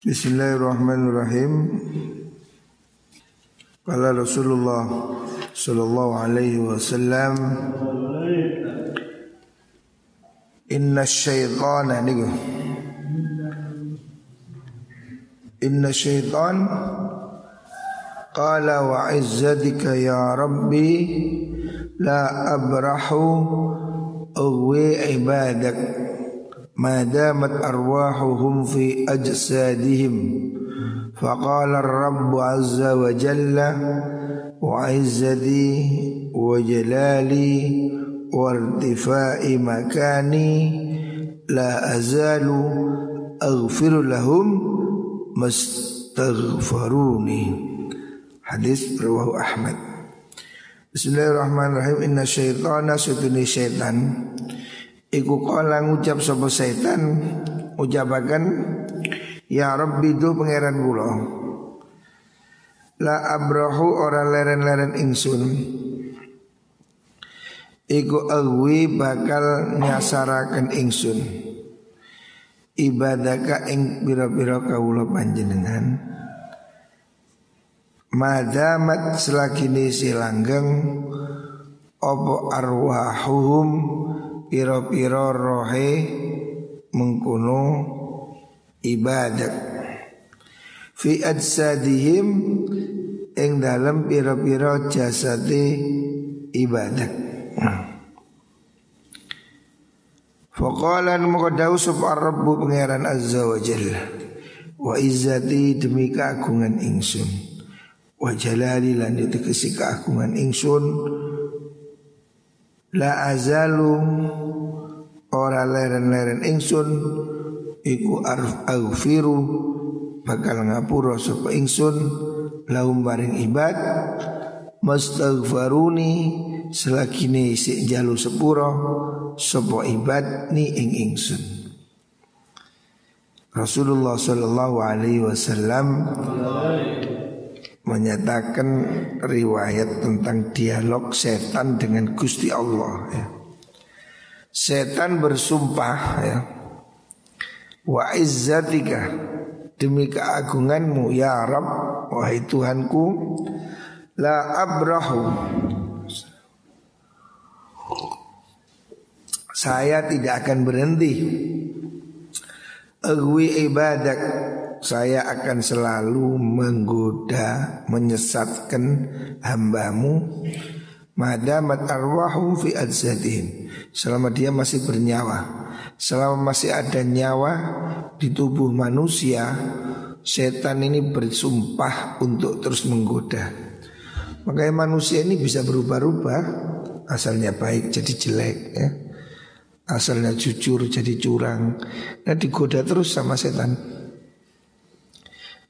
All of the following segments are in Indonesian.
Bismillahirrahmanirrahim. Kala Rasulullah sallallahu alaihi wasallam Inna syaitana niku Inna syaitan Qala wa izzatika ya Rabbi La abrahu Uwi ibadak ما دامت أرواحهم في أجسادهم. فقال الرب عز وجل وعزتي وجلالي وارتفاع مكاني لا أزال أغفر لهم ما استغفروني. حديث رواه أحمد. بسم الله الرحمن الرحيم. Iku kala ngucap sapa setan ucapakan ya Rabbi itu pangeran kula. La abrahu ora leren-leren ingsun. Iku agwi bakal nyasaraken ingsun. Ibadaka ing pira-pira kawula panjenengan. Madamat selagi silanggeng opo arwahuhum piro-piro rohe mengkuno ibadat. Fi adsadihim ing dalam piro-piro jasade ibadat. Faqala mukadau sub rabbu pangeran azza wa Wa izzati demi keagungan ingsun Wa jalali lan ditegesi keagungan ingsun La azalu ora leren-leren ingsun iku arf aghfiru bakal ngapura sapa ingsun laum baring ibad mastaghfaruni selakine isik jalu sepuro sapa ibad ni ing ingsun. Rasulullah sallallahu alaihi wasallam menyatakan riwayat tentang dialog setan dengan Gusti Allah ya. Setan bersumpah ya. Wa izzatika demi keagunganmu ya Rab wahai Tuhanku la abrahu saya tidak akan berhenti Agwi ibadak saya akan selalu menggoda, menyesatkan hambamu. Madamat arwahum fi adzadihim Selama dia masih bernyawa. Selama masih ada nyawa di tubuh manusia Setan ini bersumpah untuk terus menggoda. Makanya manusia ini bisa berubah-ubah. Asalnya baik jadi jelek ya. Asalnya jujur jadi curang. Nah digoda terus sama setan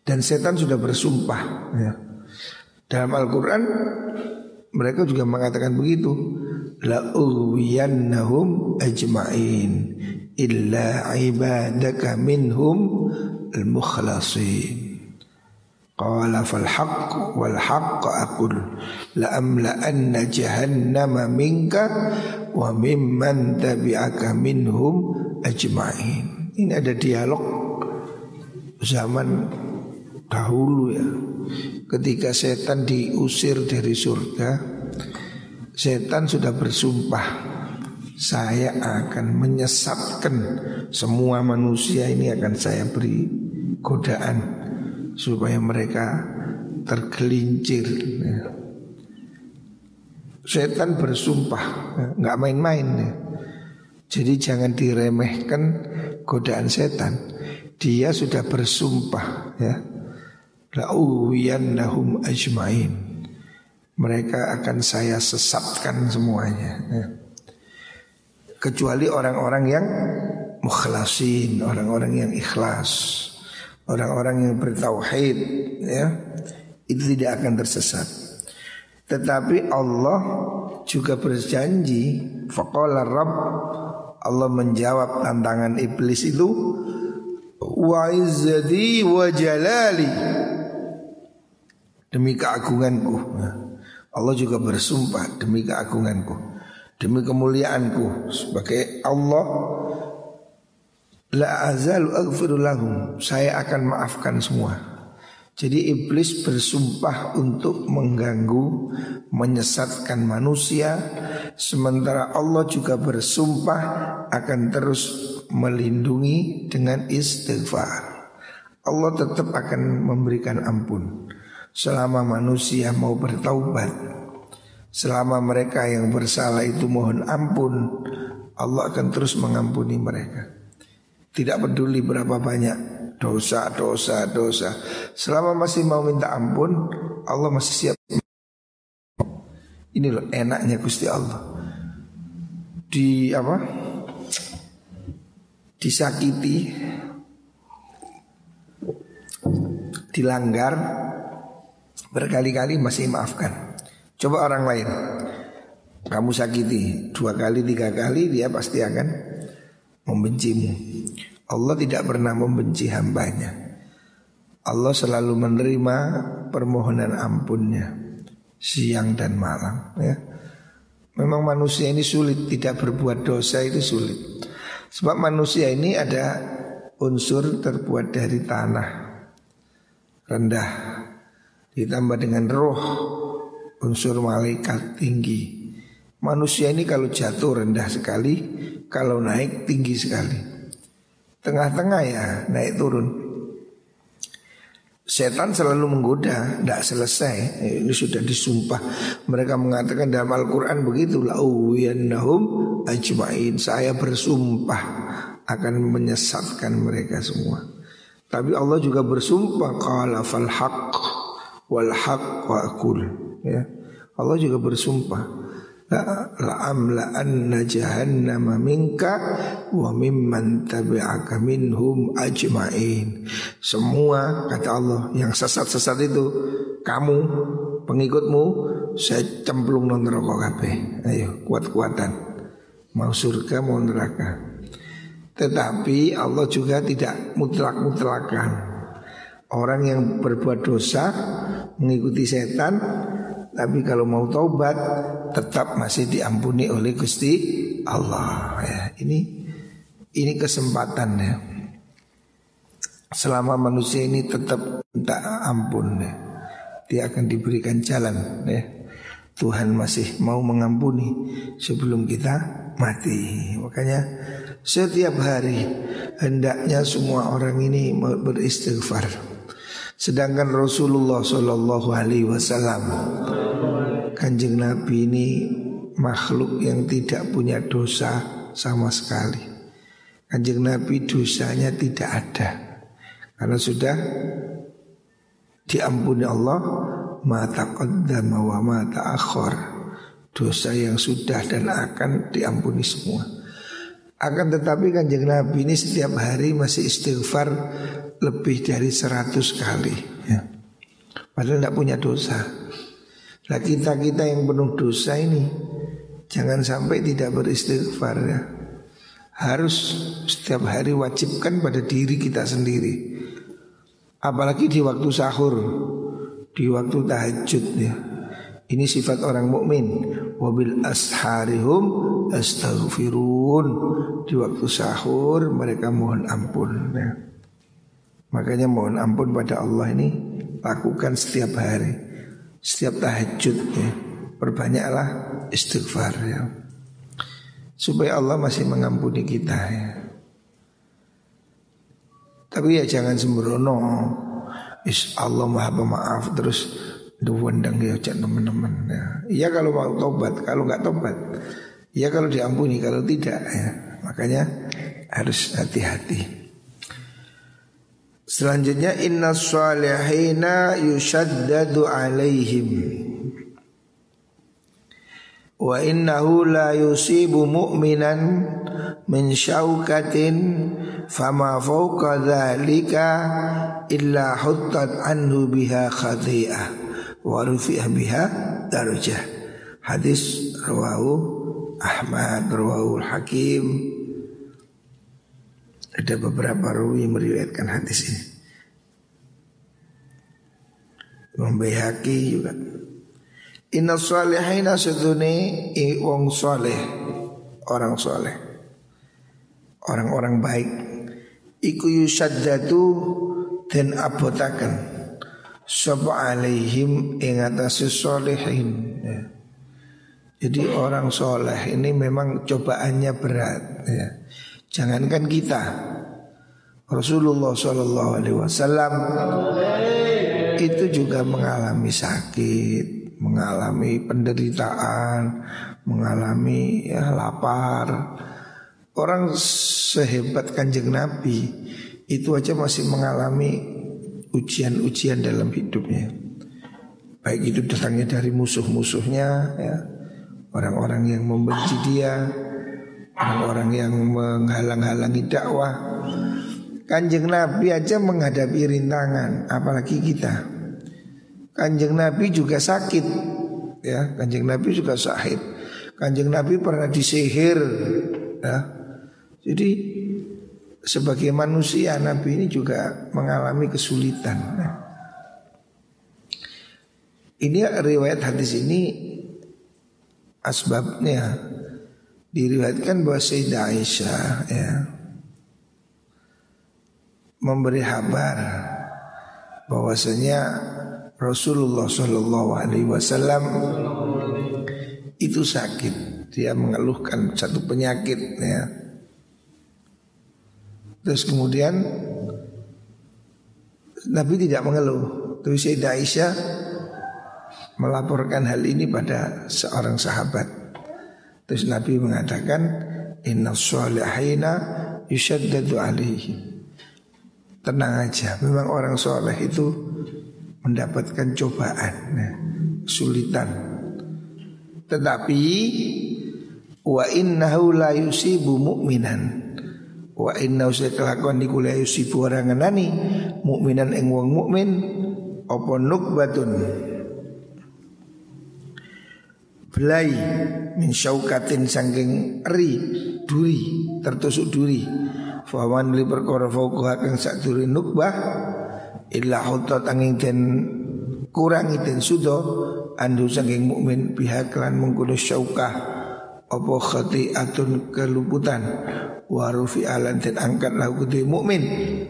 dan setan sudah bersumpah ya. Dalam Al-Quran mereka juga mengatakan begitu. La uwiyannahum ajma'in Illa ibadaka minhum al-mukhlasin. Qala fal haqq wal haqq aqul La amla'anna jahannama minka Wa mimman tabi'aka minhum ajma'in. Ini ada dialog zaman dahulu ya ketika setan diusir dari surga setan sudah bersumpah saya akan menyesatkan semua manusia ini akan saya beri godaan supaya mereka tergelincir ya. setan bersumpah ya, nggak main-main ya. jadi jangan diremehkan godaan setan dia sudah bersumpah ya La'uwiyannahum ajmain. Mereka akan saya sesatkan semuanya ya. Kecuali orang-orang yang mukhlasin Orang-orang yang ikhlas Orang-orang yang bertauhid ya, Itu tidak akan tersesat. Tetapi Allah juga berjanji Faqala Rabb Allah menjawab tantangan iblis itu Wa izzati wa jalali demi keagunganku. Allah juga bersumpah demi keagunganku, demi kemuliaanku sebagai Allah La azalu aghfiru. Saya akan maafkan semua. Jadi iblis bersumpah untuk mengganggu, menyesatkan manusia Sementara Allah juga bersumpah akan terus melindungi dengan istighfar Allah tetap akan memberikan ampun Selama manusia mau bertaubat Selama mereka yang bersalah itu mohon ampun Allah akan terus mengampuni mereka Tidak peduli berapa banyak dosa, dosa, dosa. Selama masih mau minta ampun, Allah masih siap. Ini loh enaknya Gusti Allah. Di apa? Disakiti, dilanggar, berkali-kali masih maafkan. Coba orang lain, kamu sakiti dua kali, tiga kali, dia pasti akan membencimu. Allah tidak pernah membenci hambanya Allah selalu menerima permohonan ampunnya Siang dan malam ya. Memang manusia ini sulit Tidak berbuat dosa itu sulit Sebab manusia ini ada unsur terbuat dari tanah Rendah Ditambah dengan roh Unsur malaikat tinggi. Manusia ini kalau jatuh rendah sekali Kalau naik tinggi sekali. Tengah-tengah ya naik turun. Setan selalu menggoda Tidak selesai. Ini sudah disumpah. Mereka mengatakan dalam Al-Quran begitu ajma'in. Saya bersumpah Akan menyesatkan mereka semua. Tapi Allah juga bersumpah Qala fal haq Wal haq wa akul ya. Allah juga bersumpah la anna jahannama minka wa mimman tabi'aka minhum ajma'in. Semua kata Allah yang sesat-sesat itu kamu pengikutmu saya cemplung non neraka kabeh. Ayo kuat-kuatan. Mau surga mau neraka. Tetapi Allah juga tidak mutlak-mutlakan. Orang yang berbuat dosa mengikuti setan tapi kalau mau taubat tetap masih diampuni oleh Gusti Allah ya. Ini ini kesempatan ya. Selama manusia ini tetap minta ampun ya. Dia akan diberikan jalan ya. Tuhan masih mau mengampuni sebelum kita mati. Makanya setiap hari hendaknya semua orang ini beristighfar. Sedangkan Rasulullah Shallallahu Alaihi Wasallam Kanjeng Nabi ini makhluk yang tidak punya dosa sama sekali. Kanjeng Nabi dosanya tidak ada karena sudah diampuni Allah mata qaddama wa mata akhor dosa yang sudah dan akan diampuni semua. Akan tetapi kanjeng Nabi ini setiap hari masih istighfar lebih dari seratus kali ya. Padahal tidak punya dosa Nah kita-kita yang penuh dosa ini Jangan sampai tidak beristighfar ya Harus setiap hari wajibkan pada diri kita sendiri Apalagi di waktu sahur Di waktu tahajud ya Ini sifat orang mukmin. Wabil asharihum astaghfirun Di waktu sahur mereka mohon ampun ya. Makanya mohon ampun pada Allah ini lakukan setiap hari, setiap tahajud ya. Perbanyaklah istighfar ya. Supaya Allah masih mengampuni kita ya. Tapi ya jangan sembrono. Is Allah Maha Pemaaf terus duwendang ya teman-teman ya. Iya kalau mau tobat, kalau nggak tobat. Iya kalau diampuni, kalau tidak ya. Makanya harus hati-hati. Selanjutnya inna salihina yushaddadu alaihim. Wa innahu la yusibu mu'minan min syaukatin Fama fauqa dhalika illa huttat anhu biha khati'ah. Wa rufi'ah biha darujah Hadis rawahu Ahmad rawahu Hakim ada beberapa rawi yang meriwayatkan hadis ini. Imam Bayhaqi juga. Inna salihina sedune wong soleh Orang soleh Orang-orang baik iku yusaddatu dan abotakan sapa alaihim ing atase solihin ya. Jadi orang soleh ini memang cobaannya berat ya. Jangankan kita Rasulullah Shallallahu Alaihi Wasallam itu juga mengalami sakit, mengalami penderitaan, mengalami ya, lapar. Orang sehebat kanjeng Nabi itu aja masih mengalami ujian-ujian dalam hidupnya. Baik itu datangnya dari musuh-musuhnya, ya, orang-orang yang membenci dia, orang-orang yang menghalang-halangi dakwah. Kanjeng Nabi aja menghadapi rintangan, apalagi kita. Kanjeng Nabi juga sakit, ya. Kanjeng Nabi juga sakit. Kanjeng Nabi pernah disihir, ya. Jadi sebagai manusia Nabi ini juga mengalami kesulitan. Nah, ini riwayat hadis ini asbabnya diriwayatkan bahwa Sayyidah Aisyah ya memberi kabar bahwasanya Rasulullah Shallallahu Alaihi Wasallam itu sakit, dia mengeluhkan satu penyakit ya. Terus kemudian Nabi tidak mengeluh. Terus Sayyidah Aisyah melaporkan hal ini pada seorang sahabat. Terus Nabi mengatakan, Inna sholihina yushaddadu alaihi. Tenang aja, memang orang soleh itu mendapatkan cobaan, nah, kesulitan. Tetapi wa innahu la yusibu mu'minan. Wa innahu kelakuan niku la yusibu orang ngenani mukminan ing wong mukmin apa nukbatun belai min syaukatin sangking eri duri tertusuk duri. Fawan li perkara fauqha kang sak duri nukbah illa hutat angin den kurangi den sudo andu saking mukmin pihak lan mengkono syaukah apa khati'atun keluputan. Warufi alan den angkat lahu kudu mukmin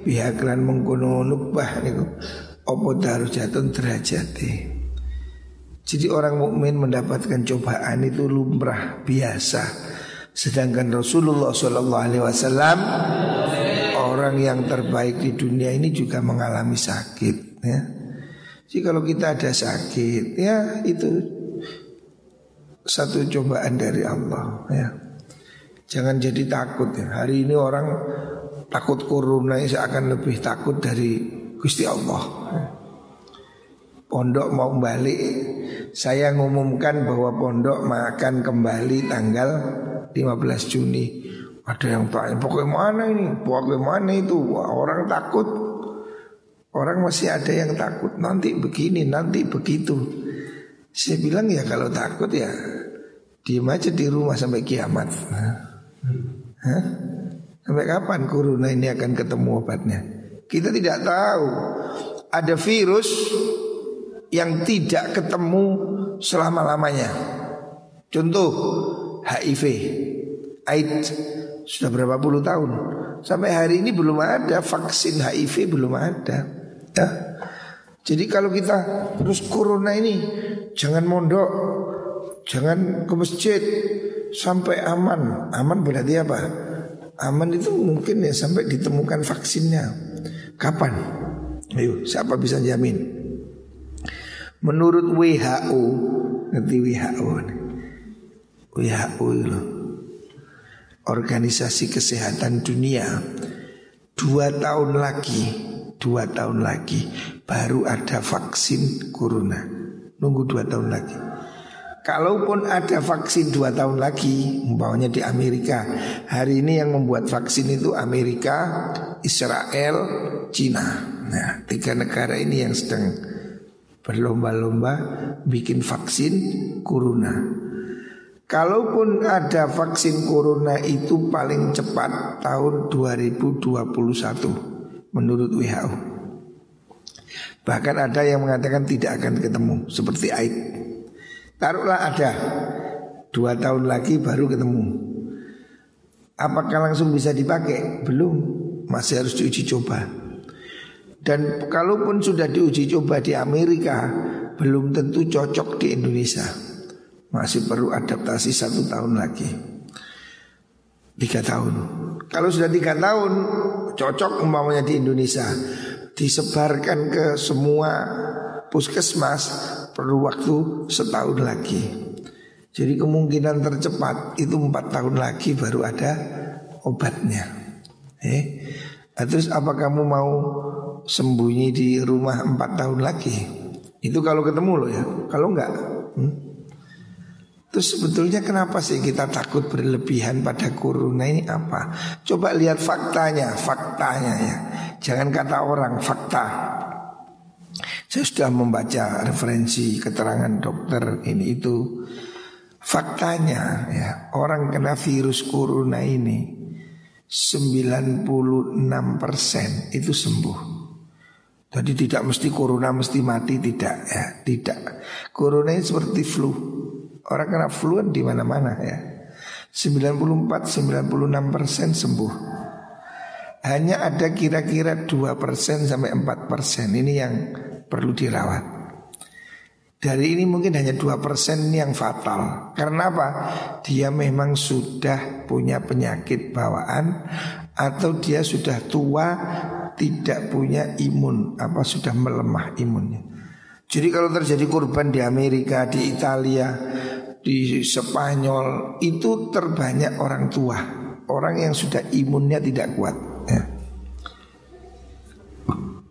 pihak lan mengkono nukbah niku apa darajatun derajate jadi orang mukmin mendapatkan cobaan itu lumrah biasa Sedangkan Rasulullah Shallallahu Alaihi Wasallam orang yang terbaik di dunia ini juga mengalami sakit. Ya. Jadi kalau kita ada sakit, ya itu satu cobaan dari Allah. Ya. Jangan jadi takut ya. Hari ini orang takut corona akan lebih takut dari Gusti Allah. Pondok mau balik, saya ngumumkan bahwa pondok akan kembali tanggal 15 Juni. Ada yang tanya pokoknya mana ini? Pokoknya mana itu? Wah, orang takut. Orang masih ada yang takut. Nanti begini nanti begitu. Saya bilang ya kalau takut ya diem aja di rumah sampai kiamat. Hah? sampai kapan corona ini akan ketemu obatnya? Kita tidak tahu. Ada virus yang tidak ketemu selama-lamanya. Contoh HIV AIDS sudah berapa puluh tahun. Sampai hari ini belum ada vaksin HIV belum ada. Ya. Jadi kalau kita terus corona ini jangan mondok jangan ke masjid sampai aman. Aman berarti apa? Aman itu mungkin ya sampai ditemukan vaksinnya. Kapan? Ayo siapa bisa jamin menurut WHO nanti WHO WHO itu Organisasi Kesehatan Dunia. Dua tahun lagi Dua tahun lagi Baru ada vaksin corona. Nunggu dua tahun lagi. Kalaupun ada vaksin dua tahun lagi Umpamanya di Amerika Hari ini yang membuat vaksin itu Amerika, Israel, Cina. Nah tiga negara ini yang sedang berlomba-lomba bikin vaksin corona Kalaupun ada vaksin corona itu paling cepat tahun 2021 menurut WHO. Bahkan ada yang mengatakan tidak akan ketemu seperti AIDS. Taruhlah ada dua tahun lagi baru ketemu. Apakah langsung bisa dipakai? Belum. masih harus diuji coba. Dan kalaupun sudah diuji coba di Amerika, belum tentu cocok di Indonesia. Masih perlu adaptasi satu tahun lagi. Tiga tahun. Kalau sudah tiga tahun, cocok umpamanya di Indonesia, disebarkan ke semua puskesmas perlu waktu setahun lagi. Jadi kemungkinan tercepat itu empat tahun lagi baru ada obatnya. Eh, nah, terus apa kamu mau sembunyi di rumah empat tahun lagi. Itu kalau ketemu loh ya. Kalau enggak, hmm? Terus sebetulnya kenapa sih kita takut berlebihan pada corona ini apa? Coba lihat faktanya, faktanya ya. Jangan kata orang, fakta. Saya sudah membaca referensi keterangan dokter ini itu. Faktanya ya, orang kena virus corona ini 96% itu sembuh. Jadi tidak mesti corona mesti mati tidak ya, tidak. Corona ini seperti flu. Orang kena flu kan di mana-mana ya. 94 96 persen sembuh. Hanya ada kira-kira 2 persen sampai 4 persen ini yang perlu dirawat. Dari ini mungkin hanya 2 persen yang fatal. Karena apa? Dia memang sudah punya penyakit bawaan atau dia sudah tua tidak punya imun apa sudah melemah imunnya. Jadi kalau terjadi korban di Amerika, di Italia, di Spanyol itu terbanyak orang tua, orang yang sudah imunnya tidak kuat. Ya.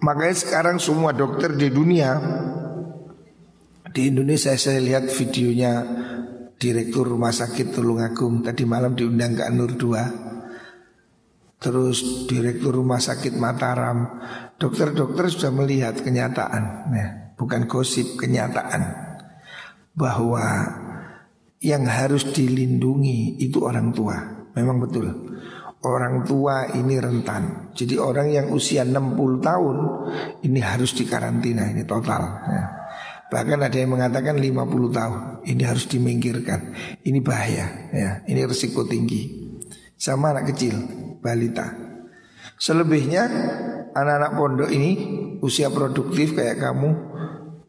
Makanya sekarang semua dokter di dunia di Indonesia saya lihat videonya Direktur Rumah Sakit Tulungagung tadi malam diundang ke Nur 2 terus direktur rumah sakit Mataram, dokter-dokter sudah melihat kenyataan, ya, bukan gosip, kenyataan bahwa yang harus dilindungi itu orang tua. Memang betul. Orang tua ini rentan. Jadi orang yang usia 60 tahun ini harus dikarantina ini total. Ya. Bahkan ada yang mengatakan 50 tahun ini harus dimingkirkan. Ini bahaya ya, ini resiko tinggi. Sama anak kecil balita. Selebihnya anak-anak pondok ini usia produktif kayak kamu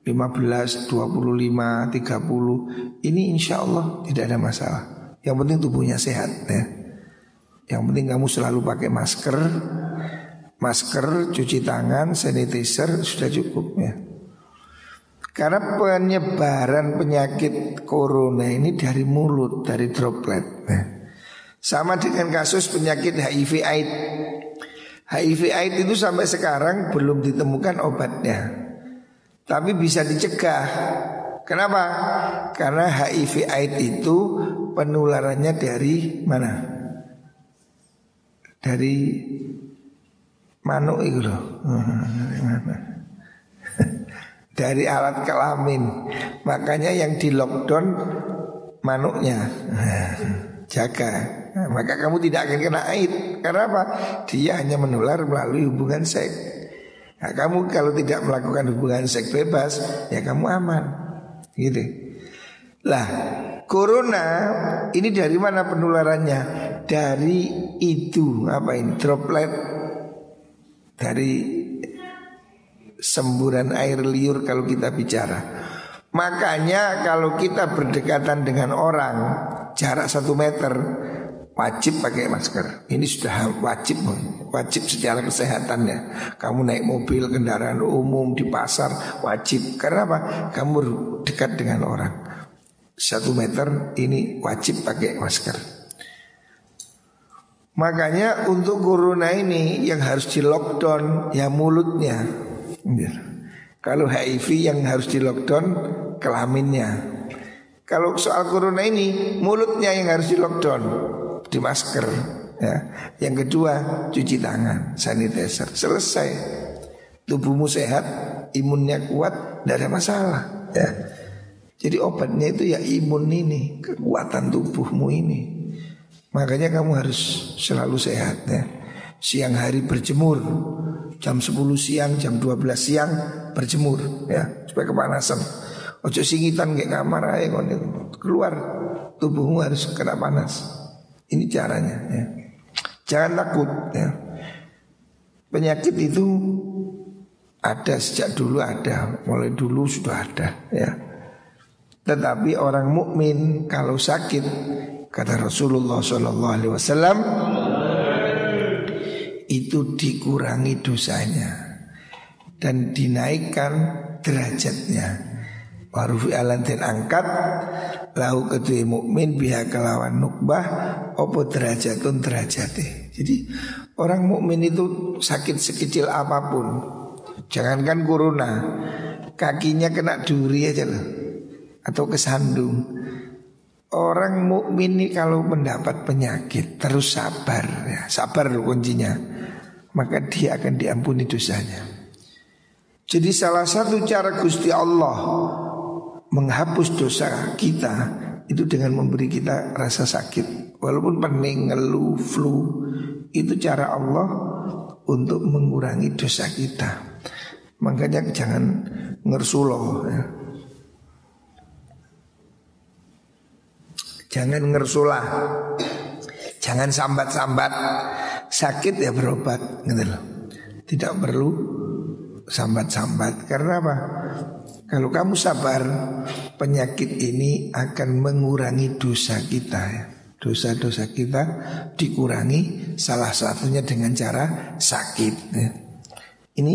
15, 25, 30 ini insya Allah tidak ada masalah. Yang penting tubuhnya sehat ya. Yang penting kamu selalu pakai masker, masker, cuci tangan, sanitizer sudah cukup ya. Karena penyebaran penyakit corona ini dari mulut, dari droplet. Ya. Sama dengan kasus penyakit HIV AIDS. HIV AIDS itu sampai sekarang belum ditemukan obatnya. Tapi bisa dicegah. Kenapa? Karena HIV AIDS itu penularannya dari mana? Dari manuk itu loh. Dari alat kelamin. Makanya yang di lockdown manuknya. Jaga nah, Maka kamu tidak akan kena aid Karena apa? Dia hanya menular melalui hubungan seks Nah kamu kalau tidak melakukan hubungan seks bebas Ya kamu aman Gitu Lah Corona ini dari mana penularannya? Dari itu apa ini droplet dari semburan air liur kalau kita bicara. Makanya kalau kita berdekatan dengan orang jarak satu meter wajib pakai masker. Ini sudah wajib, wajib secara kesehatan ya. Kamu naik mobil, kendaraan umum di pasar wajib. Karena apa? Kamu dekat dengan orang. Satu meter ini wajib pakai masker. Makanya untuk corona ini yang harus di lockdown ya mulutnya. Kalau HIV yang harus di lockdown kelaminnya. Kalau soal corona ini mulutnya yang harus di lockdown, di masker. Ya. Yang kedua cuci tangan, sanitizer. Selesai. Tubuhmu sehat, imunnya kuat, tidak ada masalah. Ya. Jadi obatnya itu ya imun ini, kekuatan tubuhmu ini. Makanya kamu harus selalu sehat ya. Siang hari berjemur, jam 10 siang, jam 12 siang berjemur ya supaya kepanasan. Ojo singitan kayak kamar aja keluar tubuhmu harus kena panas. Ini caranya ya. Jangan takut ya. Penyakit itu ada sejak dulu ada, mulai dulu sudah ada ya. Tetapi orang mukmin kalau sakit kata Rasulullah Wasallam itu dikurangi dosanya dan dinaikkan derajatnya. Warufi alan dan angkat lahu kedua mukmin pihak kelawan nukbah opo derajatun derajate. Jadi orang mukmin itu sakit sekecil apa pun, jangankan corona, kakinya kena duri aja loh atau kesandung. Orang mukmin ini kalau mendapat penyakit terus sabar ya, sabar loh kuncinya. Maka dia akan diampuni dosanya. Jadi salah satu cara Gusti Allah menghapus dosa kita itu dengan memberi kita rasa sakit. Walaupun pening, ngeluh, flu, itu cara Allah untuk mengurangi dosa kita. Makanya jangan ngersuloh ya. Jangan ngersulah Jangan sambat-sambat Sakit ya berobat gitu loh. Tidak perlu sambat-sambat Karena apa? Kalau kamu sabar Penyakit ini akan mengurangi dosa kita ya Dosa-dosa kita dikurangi Salah satunya dengan cara sakit ya. Ini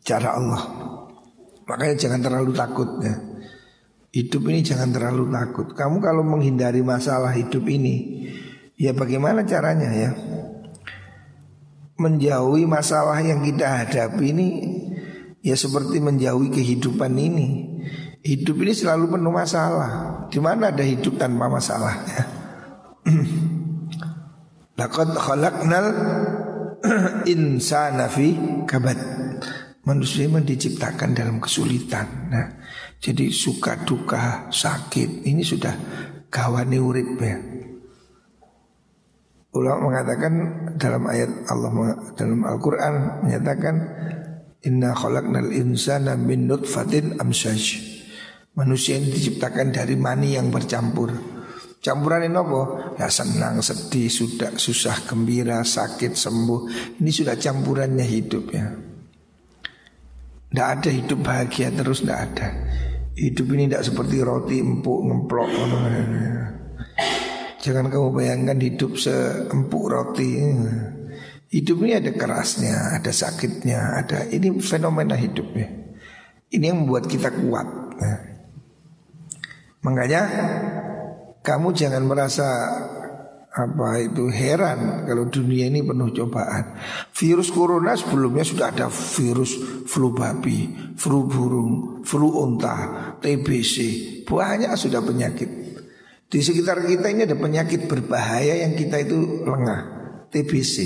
cara Allah Makanya jangan terlalu takut ya Hidup ini jangan terlalu takut. Kamu kalau menghindari masalah hidup ini, ya bagaimana caranya ya? Menjauhi masalah yang kita hadapi ini, ya seperti menjauhi kehidupan ini. Hidup ini selalu penuh masalah. Di mana ada hidup tanpa masalah? Laqad khalaqnal insana fi kabad. Manusia memang diciptakan dalam kesulitan. Nah, jadi suka duka sakit ini sudah gawani urip ya. Ulama mengatakan dalam ayat Allah dalam Al-Qur'an menyatakan inna khalaqnal insana min nutfatin amsaj. Manusia ini diciptakan dari mani yang bercampur. Campuran ini apa? Ya senang, sedih, sudah, susah, gembira, sakit, sembuh. Ini sudah campurannya hidup ya. Tidak ada hidup bahagia terus, tidak ada. Hidup ini tidak seperti roti empuk ngemplok. Jangan kamu bayangkan hidup seempuk roti. Hidup ini ada kerasnya, ada sakitnya, ada ini fenomena hidupnya. Ini yang membuat kita kuat. Nah. Makanya kamu jangan merasa apa itu heran kalau dunia ini penuh cobaan. Virus corona sebelumnya sudah ada virus flu babi, flu burung, flu unta, TBC, banyak sudah penyakit. Di sekitar kita ini ada penyakit berbahaya yang kita itu lengah, TBC.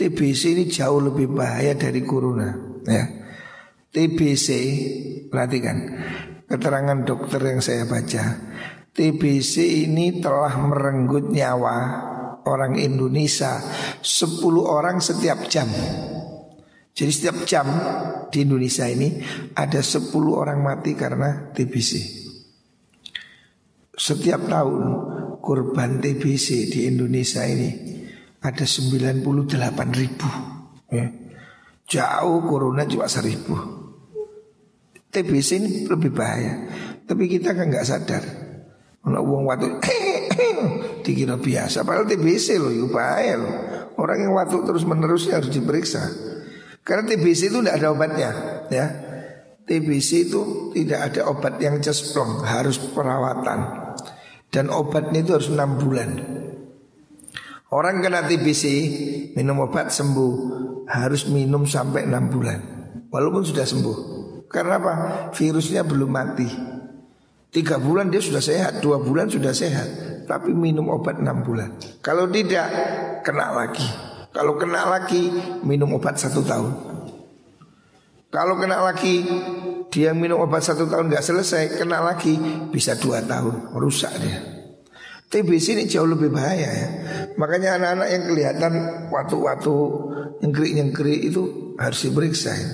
TBC ini jauh lebih bahaya dari corona, ya. TBC, perhatikan keterangan dokter yang saya baca. TBC ini telah merenggut nyawa orang Indonesia 10 orang setiap jam. Jadi setiap jam di Indonesia ini ada 10 orang mati karena TBC. Setiap tahun korban TBC di Indonesia ini ada 98 ribu. Ya. Jauh corona cuma seribu. TBC ini lebih bahaya. Tapi kita kan nggak sadar. Ono wong watu dikira biasa padahal TBC loh itu bahaya loh. Orang yang watu terus menerus harus diperiksa. Karena TBC itu tidak ada obatnya, ya. TBC itu tidak ada obat yang cesplong, harus perawatan. Dan obatnya itu harus 6 bulan. Orang kena TBC minum obat sembuh harus minum sampai 6 bulan. Walaupun sudah sembuh. Karena apa? Virusnya belum mati. Tiga bulan dia sudah sehat, dua bulan sudah sehat, tapi minum obat enam bulan. Kalau tidak, kena lagi. Kalau kena lagi, minum obat satu tahun. Kalau kena lagi, dia minum obat satu tahun nggak selesai, kena lagi bisa dua tahun, rusak dia. TBC ini jauh lebih bahaya ya. Makanya anak-anak yang kelihatan waktu-waktu nyengkrik-nyengkrik itu harus diperiksa ya.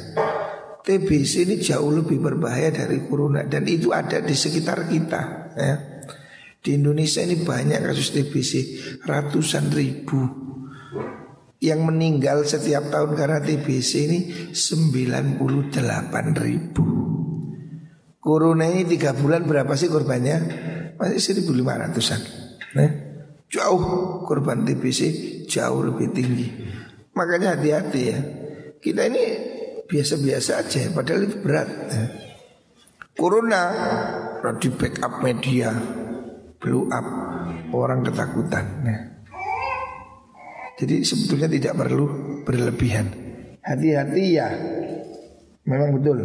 TBC ini jauh lebih berbahaya dari corona dan itu ada di sekitar kita ya. Di Indonesia ini banyak kasus TBC ratusan ribu. yang meninggal setiap tahun karena TBC ini 98 ribu. Corona ini tiga bulan berapa sih korbannya? Masih 1500an. Nah, jauh korban TBC jauh lebih tinggi. Makanya hati-hati ya. Kita ini biasa-biasa aja, padahal itu berat. Ya. Corona di backup media, blow up, orang ketakutan. Nah. Jadi sebetulnya tidak perlu berlebihan. Hati-hati ya. Memang betul.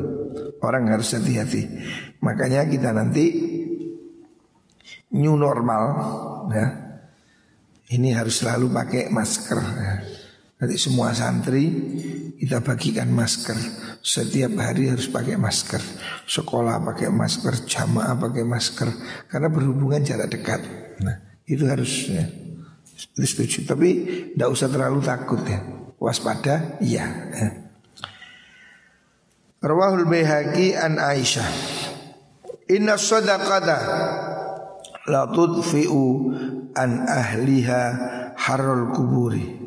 Orang harus hati-hati. Makanya kita nanti new normal ya. Ini harus selalu pakai masker. Nanti semua santri kita bagikan masker. Setiap hari harus pakai masker. Sekolah pakai masker, jamaah pakai masker. Karena berhubungan jarak dekat. Nah, itu harus ya. Itu setuju. Tapi tidak usah terlalu takut ya. Waspada, iya. Ya. Rawahul Baihaqi an Aisyah. Inna sadaqata la tudfi'u an ahliha harul kuburi.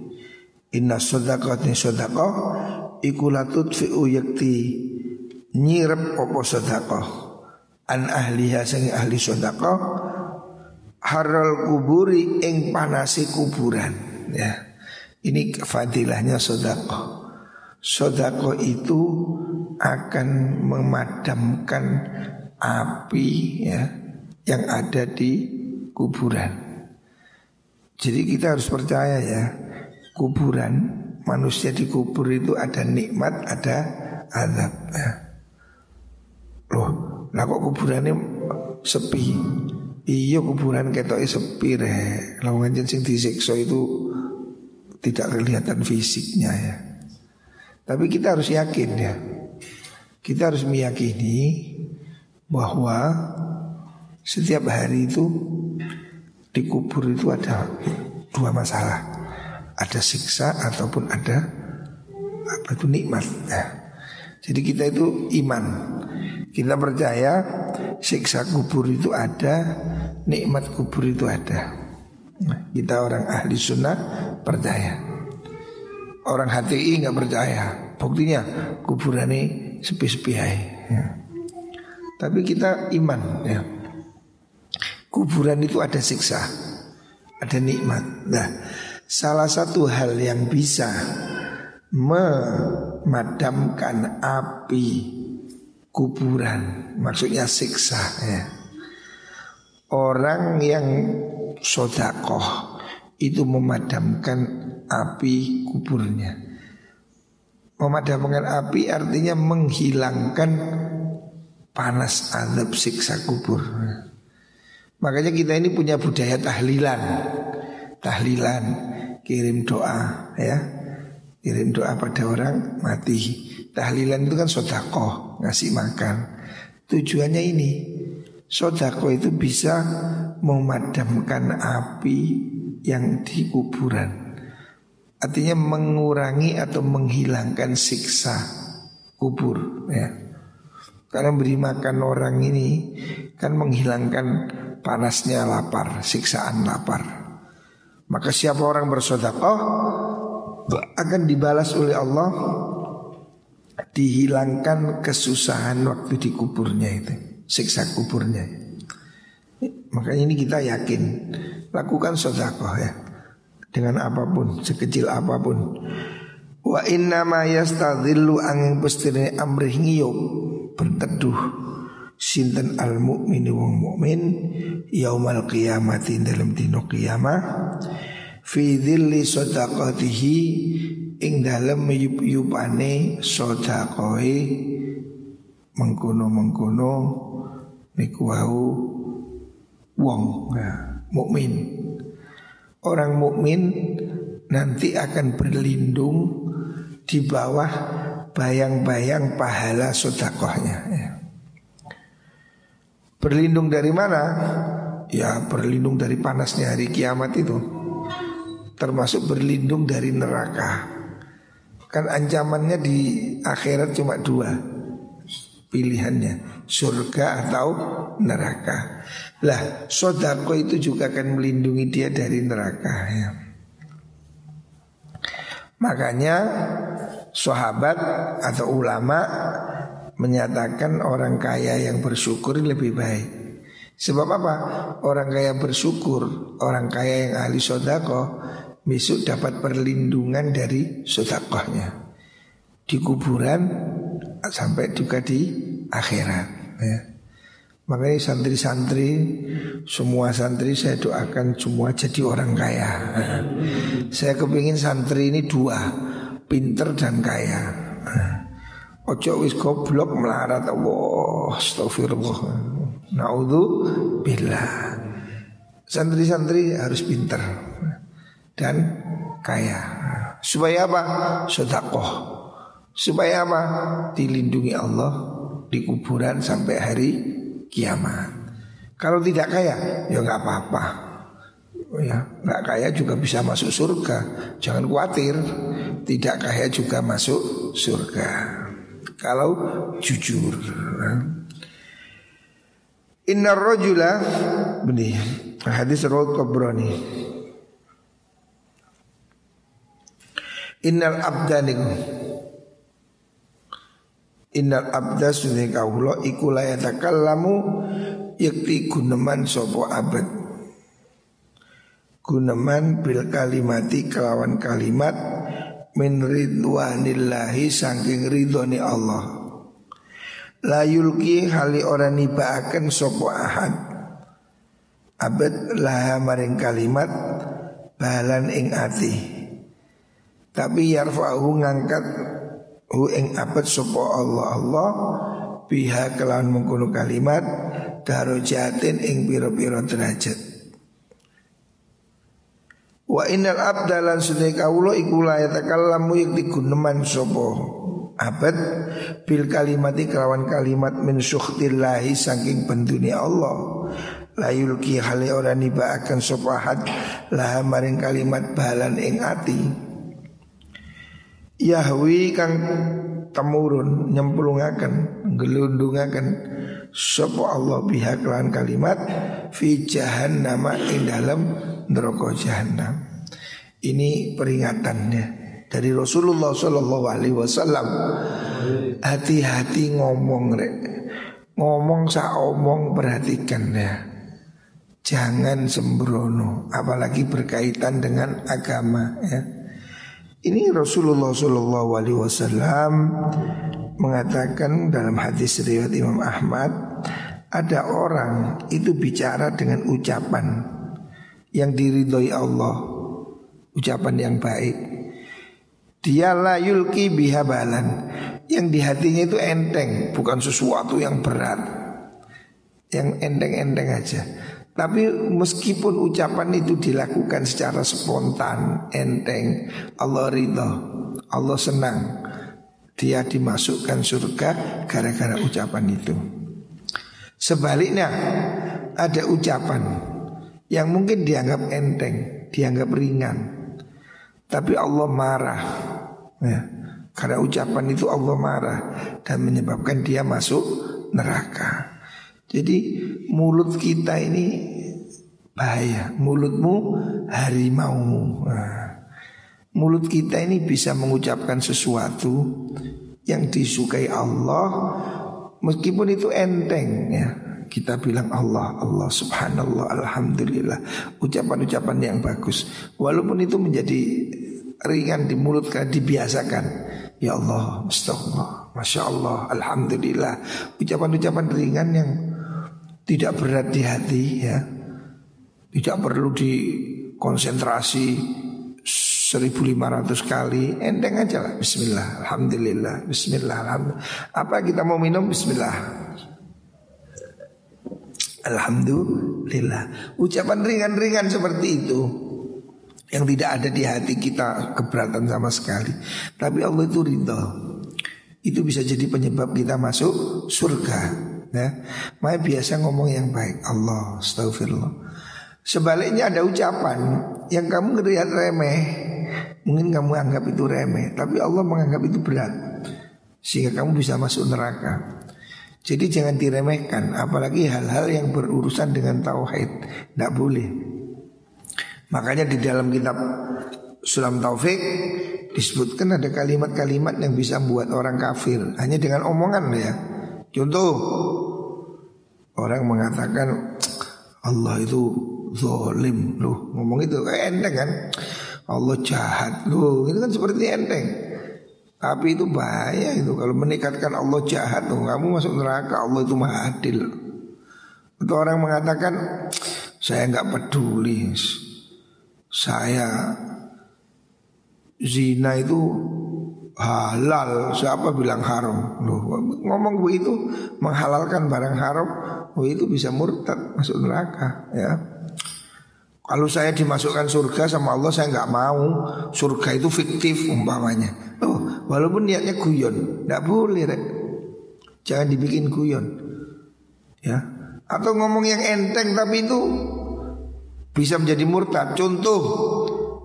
Inna ni sodako Iku latut fi'u yakti Nyirep opo sodako An ahliha sing ahli sodako Harol kuburi ing panasi kuburan Ya. Ini fadilahnya sodako Sodako itu akan memadamkan api ya yang ada di kuburan. Jadi kita harus percaya ya kuburan manusia dikubur itu ada nikmat ada azab. Ya. loh lah kok kuburannya sepi? Iya kuburan ketok sepi re lawangan sing disiksa itu tidak kelihatan fisiknya ya. Tapi kita harus yakin ya. Kita harus meyakini bahwa setiap hari itu dikubur itu ada dua masalah ada siksa ataupun ada apa itu nikmat. Nah, jadi kita itu iman. Kita percaya siksa kubur itu ada, nikmat kubur itu ada. Kita orang ahli sunnah percaya. Orang HTI nggak percaya. Buktinya kuburan ini sepi-sepi ya. Tapi kita iman ya. Kuburan itu ada siksa, ada nikmat. Nah, Salah satu hal yang bisa memadamkan api kuburan, maksudnya siksa ya. Orang yang sodakoh itu memadamkan api kuburnya. Memadamkan api artinya menghilangkan panas azab siksa kubur. Makanya kita ini punya budaya tahlilan. Tahlilan kirim doa ya. Kirim doa pada orang mati. Tahlilan itu kan sodako ngasih makan. Tujuannya ini sodako itu bisa memadamkan api yang di kuburan. Artinya mengurangi atau menghilangkan siksa kubur ya. Karena beri makan orang ini kan menghilangkan panasnya lapar siksaan lapar maka siapa orang bersodakoh akan dibalas oleh Allah dihilangkan kesusahan waktu di kuburnya itu, siksa kuburnya. Makanya ini kita yakin lakukan sodakoh ya dengan apa pun, sekecil apa pun. Wa inna ma yastadhillu angin pestine amrih ngiyuk berteduh sinten al mukmin wong mukmin yaumal qiyamati dalam dino qiyamah fi dhilli sadaqatihi ing dalam yup-yupane sedekahe mengkono-mengkono niku wau wong ya, mukmin orang mukmin nanti akan berlindung di bawah bayang-bayang pahala sodakohnya ya. Berlindung dari mana? Ya berlindung dari panasnya hari kiamat itu Termasuk berlindung dari neraka Kan ancamannya di akhirat cuma dua Pilihannya Surga atau neraka Lah sodako itu juga akan melindungi dia dari neraka ya. Makanya sahabat atau ulama menyatakan orang kaya yang bersyukur lebih baik. Sebab apa? Orang kaya bersyukur, orang kaya yang ahli sodako besok dapat perlindungan dari sodakohnya di kuburan sampai juga di akhirat. Ya. Makanya santri-santri Semua santri saya doakan semua jadi orang kaya Saya kepingin santri ini dua Pinter dan kaya Ojo wis goblok melarat Allah Astagfirullah Naudhu billah Santri-santri harus pinter Dan kaya Supaya apa? Sodakoh Supaya apa? Dilindungi Allah Di kuburan sampai hari kiamat. Kalau tidak kaya, ya nggak apa-apa. Ya, nggak kaya juga bisa masuk surga. Jangan khawatir, tidak kaya juga masuk surga. Kalau jujur. Inna rojula Benih Hadis Rawat Qabrani Innal abdaniku Innal abda sunni kaulo iku layatakallamu yakti guneman sopo abad. Guneman bil kalimati kelawan kalimat min ridwanillahi saking ridhoni Allah. La yulki hali ora nibaaken sopo ahad. Abad laha maring kalimat balan ing ati. Tapi yarfa'u ngangkat hu ing abad sapa Allah Allah biha kelawan mengkono kalimat darajatin ing pira-pira derajat Wa innal abda lan sunai kawula iku la yatakallamu yak diguneman sapa? Abad bil kalimati kelawan kalimat min sukhtillahi saking bendune Allah. La yulki hale ora nibaaken sapa had laha maring kalimat balan ing ati. Yahwi kang temurun nyemplungaken gelundungaken sapa Allah biha kelawan kalimat fi jahannam ing dalam neraka jahannam. Ini peringatannya dari Rasulullah Shallallahu Alaihi Wasallam. Hati-hati ngomong rek, ngomong sa omong perhatikan ya. Jangan sembrono, apalagi berkaitan dengan agama ya. Ini Rasulullah Shallallahu Alaihi Wasallam mengatakan dalam hadis riwayat Imam Ahmad ada orang itu bicara dengan ucapan yang diridhoi Allah, ucapan yang baik. Dia la yulki bihabalan yang di hatinya itu enteng, bukan sesuatu yang berat, yang enteng-enteng aja. Tapi meskipun ucapan itu dilakukan secara spontan, enteng, Allah ridho, Allah senang, dia dimasukkan surga gara-gara ucapan itu. Sebaliknya ada ucapan yang mungkin dianggap enteng, dianggap ringan, tapi Allah marah, ya. Karena ucapan itu Allah marah dan menyebabkan dia masuk neraka. Jadi mulut kita ini bahaya. Mulutmu harimau. Nah, mulut kita ini bisa mengucapkan sesuatu yang disukai Allah meskipun itu enteng ya. Kita bilang Allah, Allah subhanallah, alhamdulillah. Ucapan-ucapan yang bagus. Walaupun itu menjadi ringan di mulut kan dibiasakan. Ya Allah, astagfirullah, Masya Allah, Alhamdulillah. Ucapan-ucapan ringan yang tidak berat di hati ya. Tidak perlu dikonsentrasi 1500 kali. Enteng aja lah. Bismillah Alhamdulillah Bismillah Alhamdulillah. Apa kita mau minum? Bismillah Alhamdulillah. Ucapan ringan-ringan seperti itu Yang tidak ada di hati kita Keberatan sama sekali. Tapi Allah itu ridho. Itu bisa jadi penyebab kita masuk surga ya. Makanya biasa ngomong yang baik. Allah astagfirullah Sebaliknya ada ucapan yang kamu ngelihat remeh Mungkin kamu anggap itu remeh Tapi Allah menganggap itu berat Sehingga kamu bisa masuk neraka Jadi jangan diremehkan Apalagi hal-hal yang berurusan dengan tauhid Tidak boleh. Makanya di dalam kitab Sulam Taufik disebutkan ada kalimat-kalimat yang bisa membuat orang kafir. Hanya dengan omongan ya. Contoh orang mengatakan Allah itu zolim loh ngomong itu enteng kan? Allah jahat. Loh itu kan seperti enteng tapi itu bahaya itu. Kalau meningkatkan Allah jahat tuh kamu masuk neraka Allah itu maha adil. Atau orang mengatakan saya nggak peduli saya zina itu halal. Siapa bilang haram? Loh ngomong begitu menghalalkan barang haram oh itu bisa murtad masuk neraka ya kalau saya dimasukkan surga sama Allah saya nggak mau. Surga itu fiktif umpamanya. Oh walaupun niatnya guyon nggak boleh rek. jangan dibikin guyon. Ya. Atau ngomong yang enteng tapi itu bisa menjadi murtad. Contoh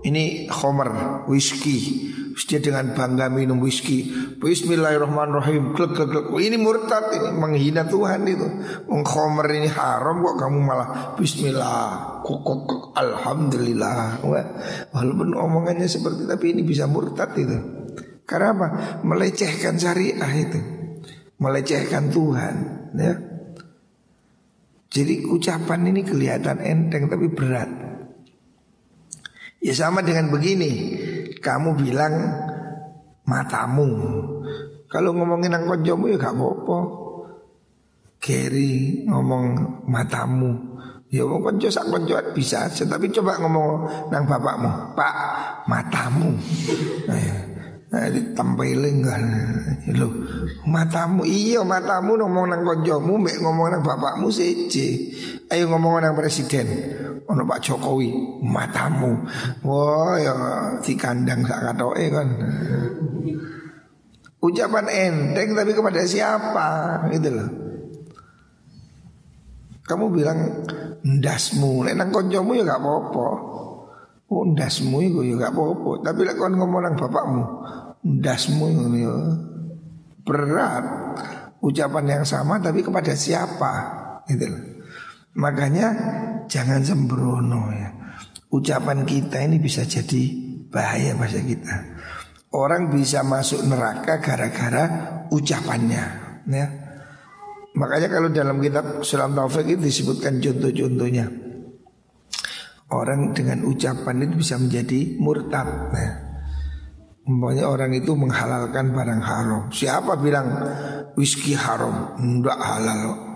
ini Homer whisky dia dengan bangga minum whisky. Bismillahirrahmanirrahim. Klek, klek, klek. Ini murtad ini menghina Tuhan itu. Mengkhomer ini haram kok kamu malah Bismillah. Kok, kok, kok. Alhamdulillah. Walaupun omongannya seperti tapi ini bisa murtad itu. Karena apa? Melecehkan syariah itu. Melecehkan Tuhan. Ya. Jadi ucapan ini kelihatan enteng tapi berat. Ya sama dengan begini Kamu bilang matamu Kalau ngomongin nang konjomu ya gak apa-apa Gary ngomong matamu Ya ngomong konco sak konco bisa aja Tapi coba ngomong nang bapakmu Pak matamu nah, ya. Nah, ditempeling kan Loh, matamu iya matamu ngomong nang konjomu mek ngomong nang bapakmu seje. Ayo ngomong nang presiden. Ono Pak Jokowi, matamu. Wah, ya di kandang sak katoke kan. Ucapan enteng tapi kepada siapa gitu loh. Kamu bilang ndasmu, nek nang ya gak apa-apa. Oh ndasmu itu ya gak apa-apa Tapi lek kon ngomong nang bapakmu Ndasmu ya berat Ucapan yang sama tapi kepada siapa gitu Makanya jangan sembrono ya. Ucapan kita ini bisa jadi bahaya bahasa kita. Orang bisa masuk neraka gara-gara ucapannya ya. Makanya kalau dalam kitab Sulam Taufik itu disebutkan contoh-contohnya. Orang dengan ucapan itu bisa menjadi murtad nah, Umpamanya orang itu menghalalkan barang haram. Siapa bilang whisky haram? Tidak halal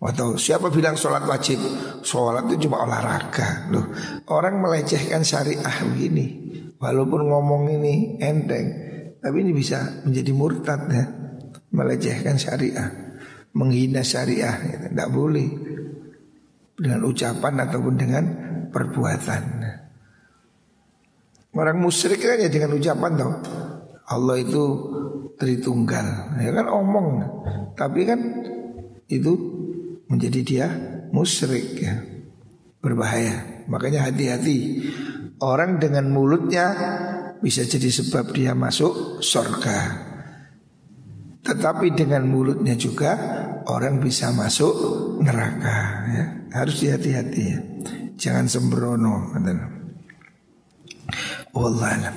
Atau siapa bilang sholat wajib? Sholat itu cuma olahraga Loh, Orang melecehkan syariah begini Walaupun ngomong ini enteng Tapi ini bisa menjadi murtad ya. Melecehkan syariah Menghina syariah Tidak boleh. Dengan ucapan ataupun dengan perbuatan. Orang musyrik kan ya dengan ucapan tau Allah itu Tritunggal. Ya kan omong. Tapi kan itu menjadi dia musyrik ya Berbahaya Makanya hati-hati Orang dengan mulutnya bisa jadi sebab dia masuk surga tetapi dengan mulutnya juga orang bisa masuk neraka ya. Harus hati-hati ya. Jangan sembrono. Wallah